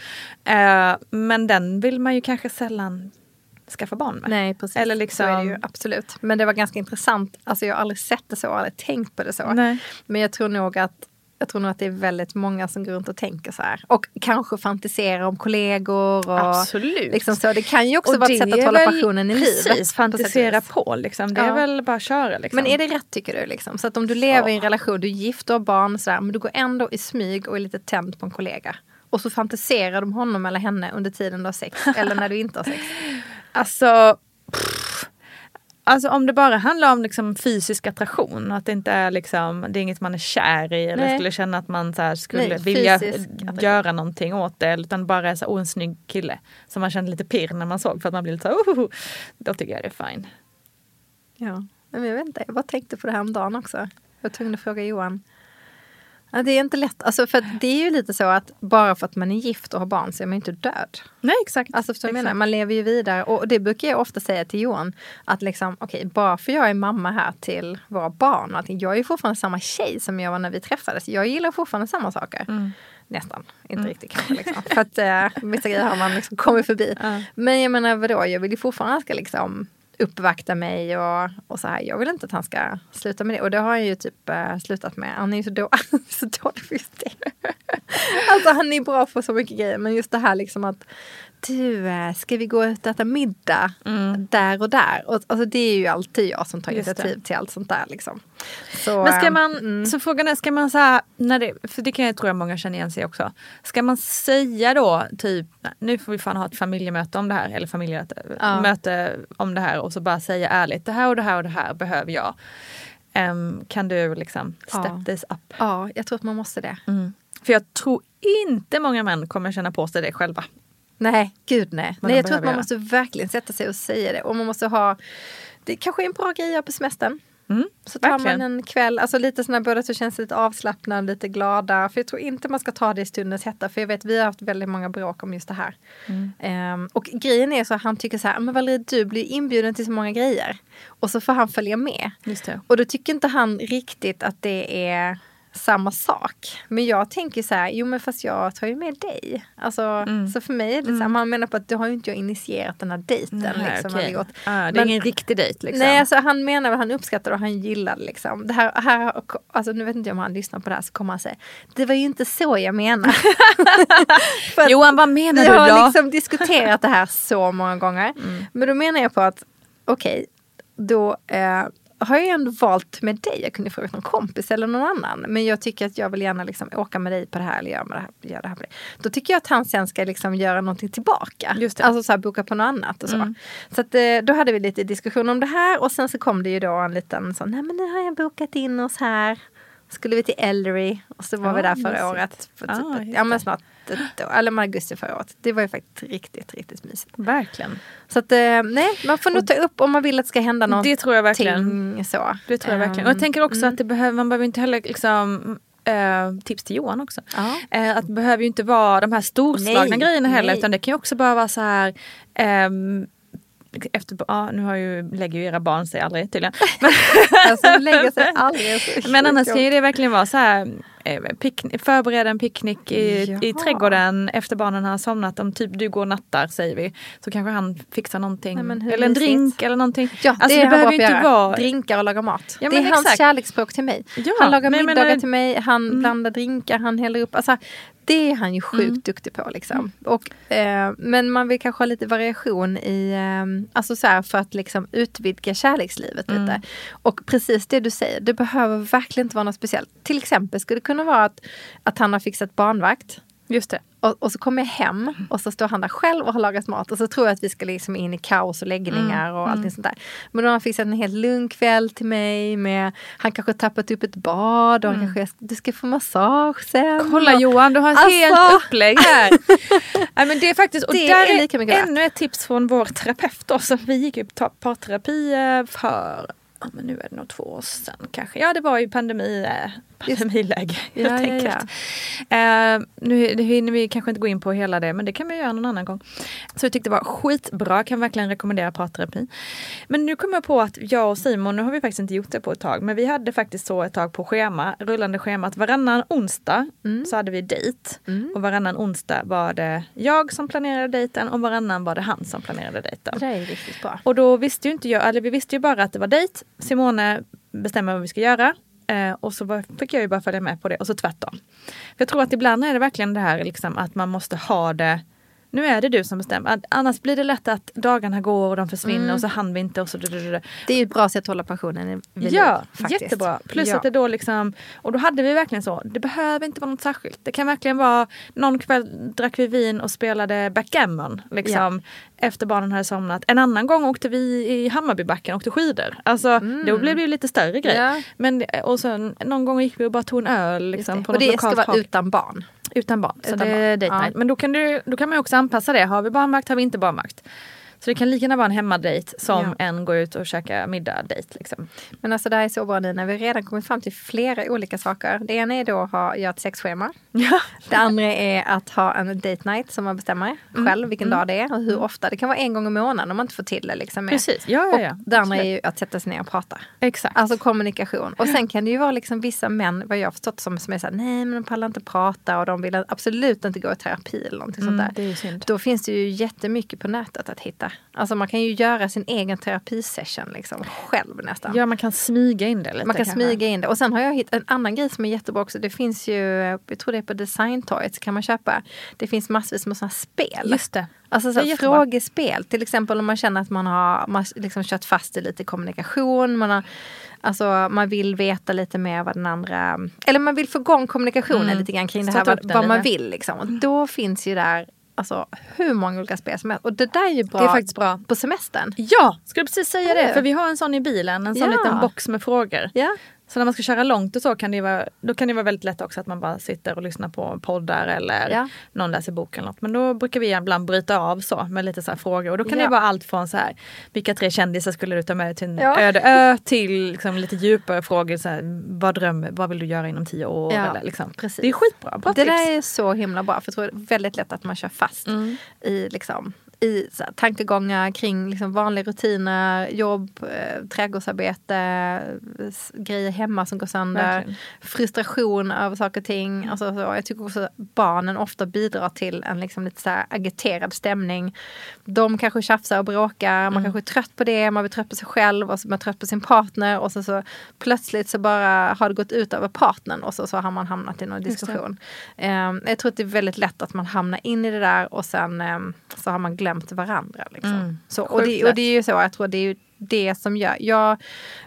A: Eh, men den vill man ju kanske sällan skaffa barn med.
B: Nej precis,
A: Eller
B: så
A: liksom-
B: är det ju absolut. Men det var ganska intressant. Alltså jag har aldrig sett det så, aldrig tänkt på det så.
A: Nej.
B: Men jag tror nog att jag tror nog att det är väldigt många som går runt och tänker så här. Och kanske fantiserar om kollegor. Och
A: Absolut.
B: Liksom så. Det kan ju också
A: Och
B: vara ett sätt att
A: är
B: hålla passionen i liv.
A: Precis,
B: på och
A: fantisera
B: vis.
A: på liksom. Det är
B: Ja.
A: väl bara att köra liksom.
B: Men är det rätt tycker du? Liksom? Så att om du lever i en relation, du är gift, du har barn, så där, men du går ändå i smyg och är lite tänd på en kollega. Och så fantiserar du om honom eller henne under tiden du har sex. eller när du inte har sex.
A: Alltså, alltså om det bara handlar om liksom fysisk attraktion, att det inte är liksom, det är inget man är kär i eller
B: Nej.
A: skulle känna att man så här skulle
B: Nej,
A: vilja göra någonting åt det, utan bara är så, oh, en snygg kille som man kände lite pirr när man såg för att man blev lite så här, oh, då tycker jag det är fine.
B: Ja, men jag vet inte. Jag bara tänkte på det här om dagen också. Jag var tvungen att fråga Johan. Ja, det är inte lätt. Alltså, för att det är ju lite så att bara för att man är gift och har barn så är man inte död.
A: Nej exakt.
B: Alltså förstår jag
A: Exakt.
B: menar? Man lever ju vidare. Och det brukar jag ofta säga till Johan. Att liksom, okej, bara för jag är mamma här till våra barn. Och allting, jag är ju fortfarande samma tjej som jag var när vi träffades. Jag gillar fortfarande samma saker.
A: Mm.
B: Nästan, inte riktigt kanske. Liksom. för att eh, vissa grejer har man liksom kommit förbi.
A: Ja.
B: Men jag menar vadå, jag vill ju fortfarande att ska liksom uppvakta mig och, och så här. Jag vill inte att han ska sluta med det. Och det har han ju typ eh, slutat med. Han är ju så, då, så dålig på just det. alltså han är bra på så mycket grejer. Men just det här liksom att du, eh, ska vi gå ut och äta middag där och där? Och, alltså det är ju alltid jag som tar
A: Mm.
B: Initiativ till allt sånt där. Liksom. Så,
A: Men ska man,
B: mm.
A: så frågan är, ska man så här, när det, för det kan jag tror jag många känner igen sig också. Ska man säga då typ, "Nej, nu får vi fan ha ett familjemöte om det här, eller familjemöte
B: Ja.
A: möte om det här och så bara säga ärligt, det här och det här och det här behöver jag. Em, kan du liksom step
B: Ja.
A: this up?
B: Ja, jag tror att man måste det.
A: Mm. För jag tror inte många män kommer känna på sig det själva.
B: Nej, gud nej. Nej jag tror att man måste verkligen sätta sig och säga det. Och man måste ha, det kanske är en bra grej att göra på semestern.
A: Mm,
B: Så tar
A: verkligen.
B: man en kväll, alltså lite sådär både så känns lite avslappnad, lite glada. För jag tror inte man ska ta det i stundens hetta. För jag vet vi har haft väldigt många bråk om just det här.
A: Mm.
B: Ehm, och grejen är så att han tycker så här, men Valerie du blir inbjuden till så många grejer. Och så får han följa med.
A: Just det.
B: Och då tycker inte han riktigt att det är samma sak. Men jag tänker så här, jo men fast jag tar ju med dig. Alltså,
A: Mm.
B: Så för mig är det liksom, han menar på att då har ju inte jag initierat den här dejten.
A: Nej,
B: liksom, gjort.
A: Ah, det är
B: Men-
A: ingen riktig dejt liksom.
B: Nej, alltså, han menar vad han uppskattar och han gillar liksom. Det här, här, alltså, nu vet inte jag om han lyssnar på det här så kommer han säga, det var ju inte så jag menar. Att
A: Johan, vad menar du
B: har
A: då? Mm.
B: liksom diskuterat det här så många gånger. Men då menar jag på att, okej, då eh, har jag ändå valt med dig. Jag kunde frågat någon kompis eller någon annan. Men jag tycker att jag vill gärna liksom åka med dig på det här eller göra, med det här, göra det här på det. Då tycker jag att han sen ska liksom göra någonting tillbaka.
A: Just det.
B: Alltså så här, boka på något annat och så. Så att, eh, då hade vi lite diskussion om det här och sen så kom det ju då en liten sån, nej men nu har jag bokat in oss här. Skulle vi till Ellery och så var vi
A: Ja,
B: där förra året. För typ,
A: Ah,
B: ett- ja men snart ett år, eller med augusti förra året. Det var ju faktiskt riktigt, riktigt mysigt.
A: Verkligen.
B: Så att eh, nej, man får nog ta upp om man vill att det ska hända någonting.
A: Det tror jag verkligen.
B: Så.
A: Det tror jag verkligen. Och jag tänker också att det behöver, man behöver inte heller liksom eh, tips till Johan också. Eh, att det behöver ju inte vara de här storslagna
B: Nej,
A: grejerna heller
B: nej.
A: utan det kan ju också bara vara så här ehm, efter, ja, nu har ju, lägger ju era barn sig aldrig tydligen. Men,
B: Alltså lägga sig aldrig.
A: men annars kan ju det verkligen vara så här eh, picknick, förbereda en picknick i, i
B: Ja.
A: trädgården efter barnen har somnat. Om typ du går och nattar säger vi. Så kanske han fixar någonting.
B: Nej, men
A: eller en drink eller någonting.
B: Ja,
A: alltså,
B: det,
A: behöver inte vara
B: Drinkar och laga mat.
A: Ja,
B: det är
A: men
B: hans
A: exakt.
B: kärleksspråk till mig.
A: Ja,
B: han lagar
A: men
B: middagar
A: menar-
B: till mig, han
A: Mm.
B: blandar drinkar, han häller upp. Alltså, det är han ju sjukt
A: Mm.
B: duktig på. Liksom. Och, eh, men man vill kanske ha lite variation i, eh, alltså så här, för att liksom utvidga kärlekslivet
A: Mm.
B: lite. Och precis det du säger, det behöver verkligen inte vara något speciellt. Till exempel skulle det kunna vara att, att han har fixat barnvakt.
A: Just det.
B: Och, och så kommer jag hem och så står han där själv och har lagat mat och så tror jag att vi ska liksom in i kaos och läggningar
A: Mm,
B: och allting sånt där. Men då har han fixat en helt lugn kväll till mig med, han kanske tappat upp ett bad och han kanske, du ska få massage sen.
A: Mm. Kolla
B: Och-
A: Johan, du har ett
B: Alltså.
A: helt upplägg här. Nej, men det är faktiskt, och
B: Det
A: där
B: är
A: är, ännu ett tips från vår terapeut. Då, så vi gick ju parterapi eh, för, ja, men nu är det nog två år sedan kanske. Ja det var ju pandemi, eh, pandemiläge helt
B: Ja, ja, ja.
A: enkelt. Eh, nu hinner vi kanske inte gå in på hela det men det kan vi göra någon annan gång. Så jag tyckte det var skitbra, kan verkligen rekommendera parterapi. Men nu kom jag på att jag och Simon, nu har vi faktiskt inte gjort det på ett tag, men vi hade faktiskt så ett tag på schema, rullande schema, att varannan onsdag
B: Mm.
A: så hade vi dejt. Och varannan onsdag var det jag som planerade dejten och varannan var det han som planerade dejten.
B: Det är riktigt bra.
A: Och då visste ju inte jag, eller vi visste ju bara att det var dejt. Simone bestämmer vad vi ska göra. Eh, och så fick jag ju bara följa med på det och så tvärtom. För jag tror att ibland är det verkligen det här liksom, att man måste ha det nu är det du som bestämmer. Annars blir det lätt att dagarna går och de försvinner
B: Mm.
A: och så hann vi inte och så...
B: Det är ju ett bra sätt att hålla passionen vid
A: Ja,
B: faktiskt.
A: jättebra. Plus
B: ja.
A: att det då liksom, och då hade vi verkligen så, det behöver inte vara något särskilt. Det kan verkligen vara, någon kväll drack vi vin och spelade backgammon liksom, efter barnen hade somnat. En annan gång åkte vi i Hammarbybacken och åkte skidor. Alltså då blev det ju lite större grej.
B: Mm. Ja.
A: Men, och sen någon gång gick vi och bara tog en öl liksom,
B: det.
A: på
B: Och det ska vara utan barn.
A: Utan barn.
B: Utan
A: det är
B: barn.
A: date
B: Ja.
A: night. Men då kan, du, då kan man också anpassa det. Har vi barnvakt har vi inte barnvakt. Så det kan lika gärna vara en hemmadejt som
B: Ja.
A: en gå ut och käka middag dejt. Liksom.
B: Men alltså det här är så bra Nina, vi har redan kommit fram till flera olika saker. Det ena är då att ha, göra ett sexschema.
A: Ja.
B: Det andra är att ha en date night som man bestämmer
A: Mm.
B: själv vilken dag det är och hur ofta. Det kan vara en gång i månaden om man inte får till det. Liksom.
A: Precis, ja ja ja.
B: Och det andra är ju att sätta sig ner och prata.
A: Exakt.
B: Alltså kommunikation. Och sen kan det ju vara liksom vissa män, vad jag har förstått som, som är såhär, nej men de pallar inte prata och de vill absolut inte gå i terapi eller någonting
A: Mm,
B: sånt där.
A: det är ju synd.
B: Då finns det ju jättemycket på nätet att hitta. Alltså man kan ju göra sin egen terapisession liksom själv nästan.
A: Ja, man kan smyga in det lite.
B: Man kan
A: kanske.
B: smyga in det. Och sen har jag hittat en annan grej som är jättebra också. Det finns ju, jag tror det är på Design Toys kan man köpa. Det finns massvis med sådana spel.
A: Just det.
B: Alltså
A: Det
B: så
A: jättebra.
B: frågespel. Till exempel om man känner att man har man liksom kört fast i lite kommunikation. Man, har, alltså, man vill veta lite mer vad den andra... Eller man vill få igång kommunikationen
A: Mm.
B: lite grann kring det här vad, vad man vill. Liksom. Och då finns ju där alltså, hur många olika spel som helst. Och det där är ju bra,
A: Det är faktiskt bra.
B: på semestern.
A: Ja, skulle precis säga det. För vi har en sån i bilen, en sån
B: Ja.
A: liten box med frågor.
B: Ja.
A: Så när man ska köra långt och så kan det vara, då kan det vara väldigt lätt också att man bara sitter och lyssnar på poddar eller
B: Ja.
A: någon läser bok eller något. Men då brukar vi ibland bryta av så med lite så frågor. Och då kan
B: Ja.
A: det vara allt från så här, vilka tre kändisar skulle du ta med till en
B: Ja.
A: öde ö till liksom lite djupare frågor. Så här, vad drömmer, vad vill du göra inom tio år? Eller liksom.
B: precis.
A: Det är skitbra, bra
B: det
A: tips.
B: där är så himla bra för jag tror det är väldigt lätt att man kör fast
A: Mm.
B: i, liksom, i så här, tankegångar kring liksom, vanliga rutiner, jobb, eh, trädgårdsarbete, grejer hemma som går sönder,
A: Verkligen.
B: frustration över saker och ting. Alltså, så, jag tycker också att barnen ofta bidrar till en liksom, lite så här, agiterad stämning. De kanske tjafsar och bråkar, man kanske är trött på det, man blir trött på sig själv och så är man trött på sin partner och så, så plötsligt så bara har det gått ut över partnern och så, så har man hamnat i någon diskussion. Ehm, jag tror att det är väldigt lätt att man hamnar in i det där och sen ehm, så har man glömt varandra. Liksom.
A: Mm.
B: Så, och, det, och det är ju så, jag tror det är det som gör, jag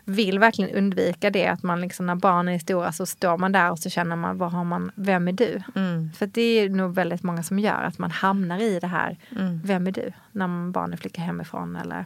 B: vill verkligen undvika det att man liksom när barnen är stora så står man där och så känner man, vad har man, vem är du?
A: Mm.
B: För det är nog väldigt många som gör att man hamnar i det här,
A: Mm.
B: vem är du? När barnen flyttar hemifrån eller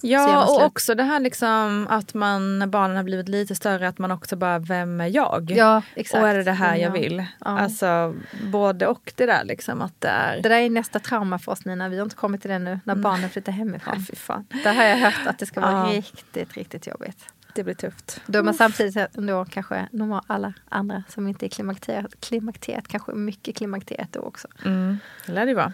A: Ja, och också det här liksom att man när barnen har blivit lite större att man också bara, vem är jag?
B: Ja, exakt.
A: Och är det det här
B: Ja.
A: jag vill?
B: Ja.
A: Alltså både och det där liksom att det är...
B: Det där är nästa trauma för oss Nina, vi har inte kommit till det nu, när barnen flyttar
A: Ja,
B: hemifrån.
A: fy fan.
B: Där har jag hört att det ska vara
A: Ja.
B: riktigt, riktigt jobbigt.
A: Det blir tufft.
B: Då är man samtidigt ändå kanske normal, alla andra som inte är klimakteriet, klimakteriet kanske mycket klimakteriet då också.
A: Mm. Det lär det vara.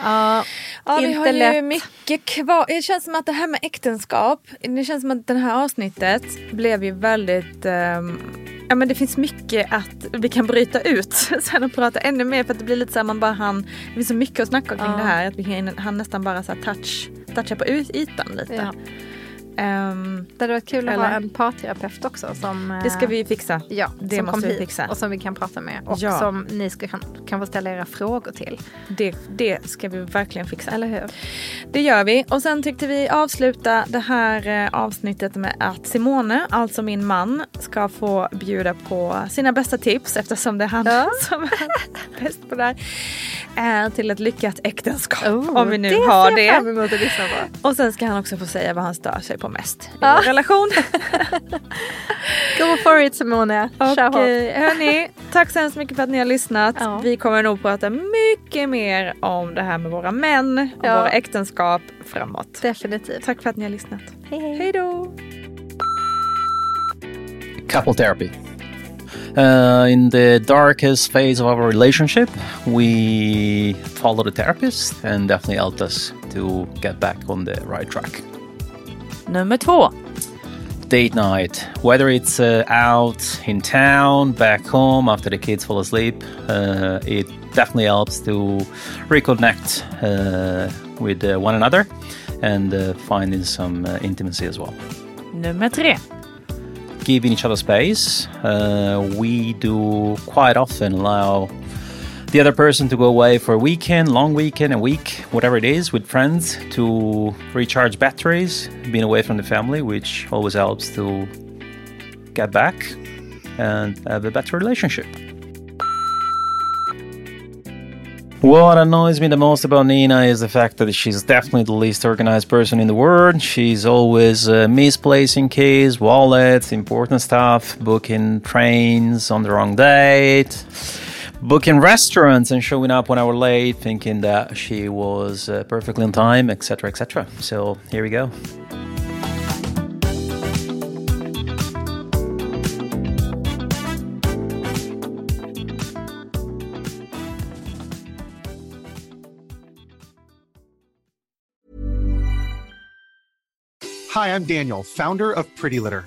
B: Ja,
A: Ja, vi har ju
B: lätt.
A: mycket kvar. Det känns som att det här med äktenskap, det känns som att det här avsnittet blev ju väldigt ehm, Ja men det finns mycket att vi kan bryta ut sen och prata ännu mer för att det blir lite så här man bara han Det finns så mycket att snacka kring
B: Ja.
A: det här att vi kan han nästan bara så här touch, toucha på ytan lite.
B: ja.
A: Ehm,
B: Det hade varit kul att
A: Eller?
B: ha en parterapeut också. Som, eh,
A: det ska vi fixa.
B: Ja,
A: det
B: som
A: måste vi fixa.
B: Och som vi kan prata med. Och
A: Ja.
B: som ni ska, kan, kan få ställa era frågor till.
A: Det, det ska vi verkligen fixa.
B: Eller hur?
A: Det gör vi. Och sen tyckte vi avsluta det här eh, avsnittet med att Simone, alltså min man, ska få bjuda på sina bästa tips eftersom det är han
B: Ja.
A: som är bäst på det här. Eh, till ett lyckat äktenskap.
B: Oh,
A: om vi nu
B: det
A: har
B: ser jag fram
A: det.
B: emot att lyssna på.
A: Och sen ska han också få säga vad han stör sig på mest i
B: Ja.
A: vår relation.
B: Go for it Simone! Kör.
A: Okej, hörni. Tack så hemskt mycket för att ni har lyssnat.
B: Ja.
A: Vi kommer nog prata mycket mer om det här med våra män och
B: Ja.
A: våra äktenskap framåt.
B: Definitivt.
A: Tack för att ni har lyssnat.
B: Hej hej.
A: Hej då!
D: couple therapy. Uh, in the darkest phase of our relationship, we followed a therapist and definitely helped us to get back on the right track.
A: Nummer två.
D: Date night, whether it's uh, out in town, back home after the kids fall asleep, uh, it definitely helps to reconnect uh, with uh, one another and uh, finding some uh, intimacy as well.
A: Nummer tre.
D: giving each other space. Uh, we do quite often allow the other person to go away for a weekend, long weekend, a week, whatever it is, with friends to recharge batteries, being away from the family, which always helps to get back and have a better relationship. What annoys me the most about Nina is the fact that she's definitely the least organized person in the world. She's always uh, misplacing keys, wallets, important stuff, booking trains on the wrong date, booking restaurants and showing up one hour late, thinking that she was uh, perfectly on time, etc., etc. So here we go.
E: Hi, I'm Daniel, founder of Pretty Litter.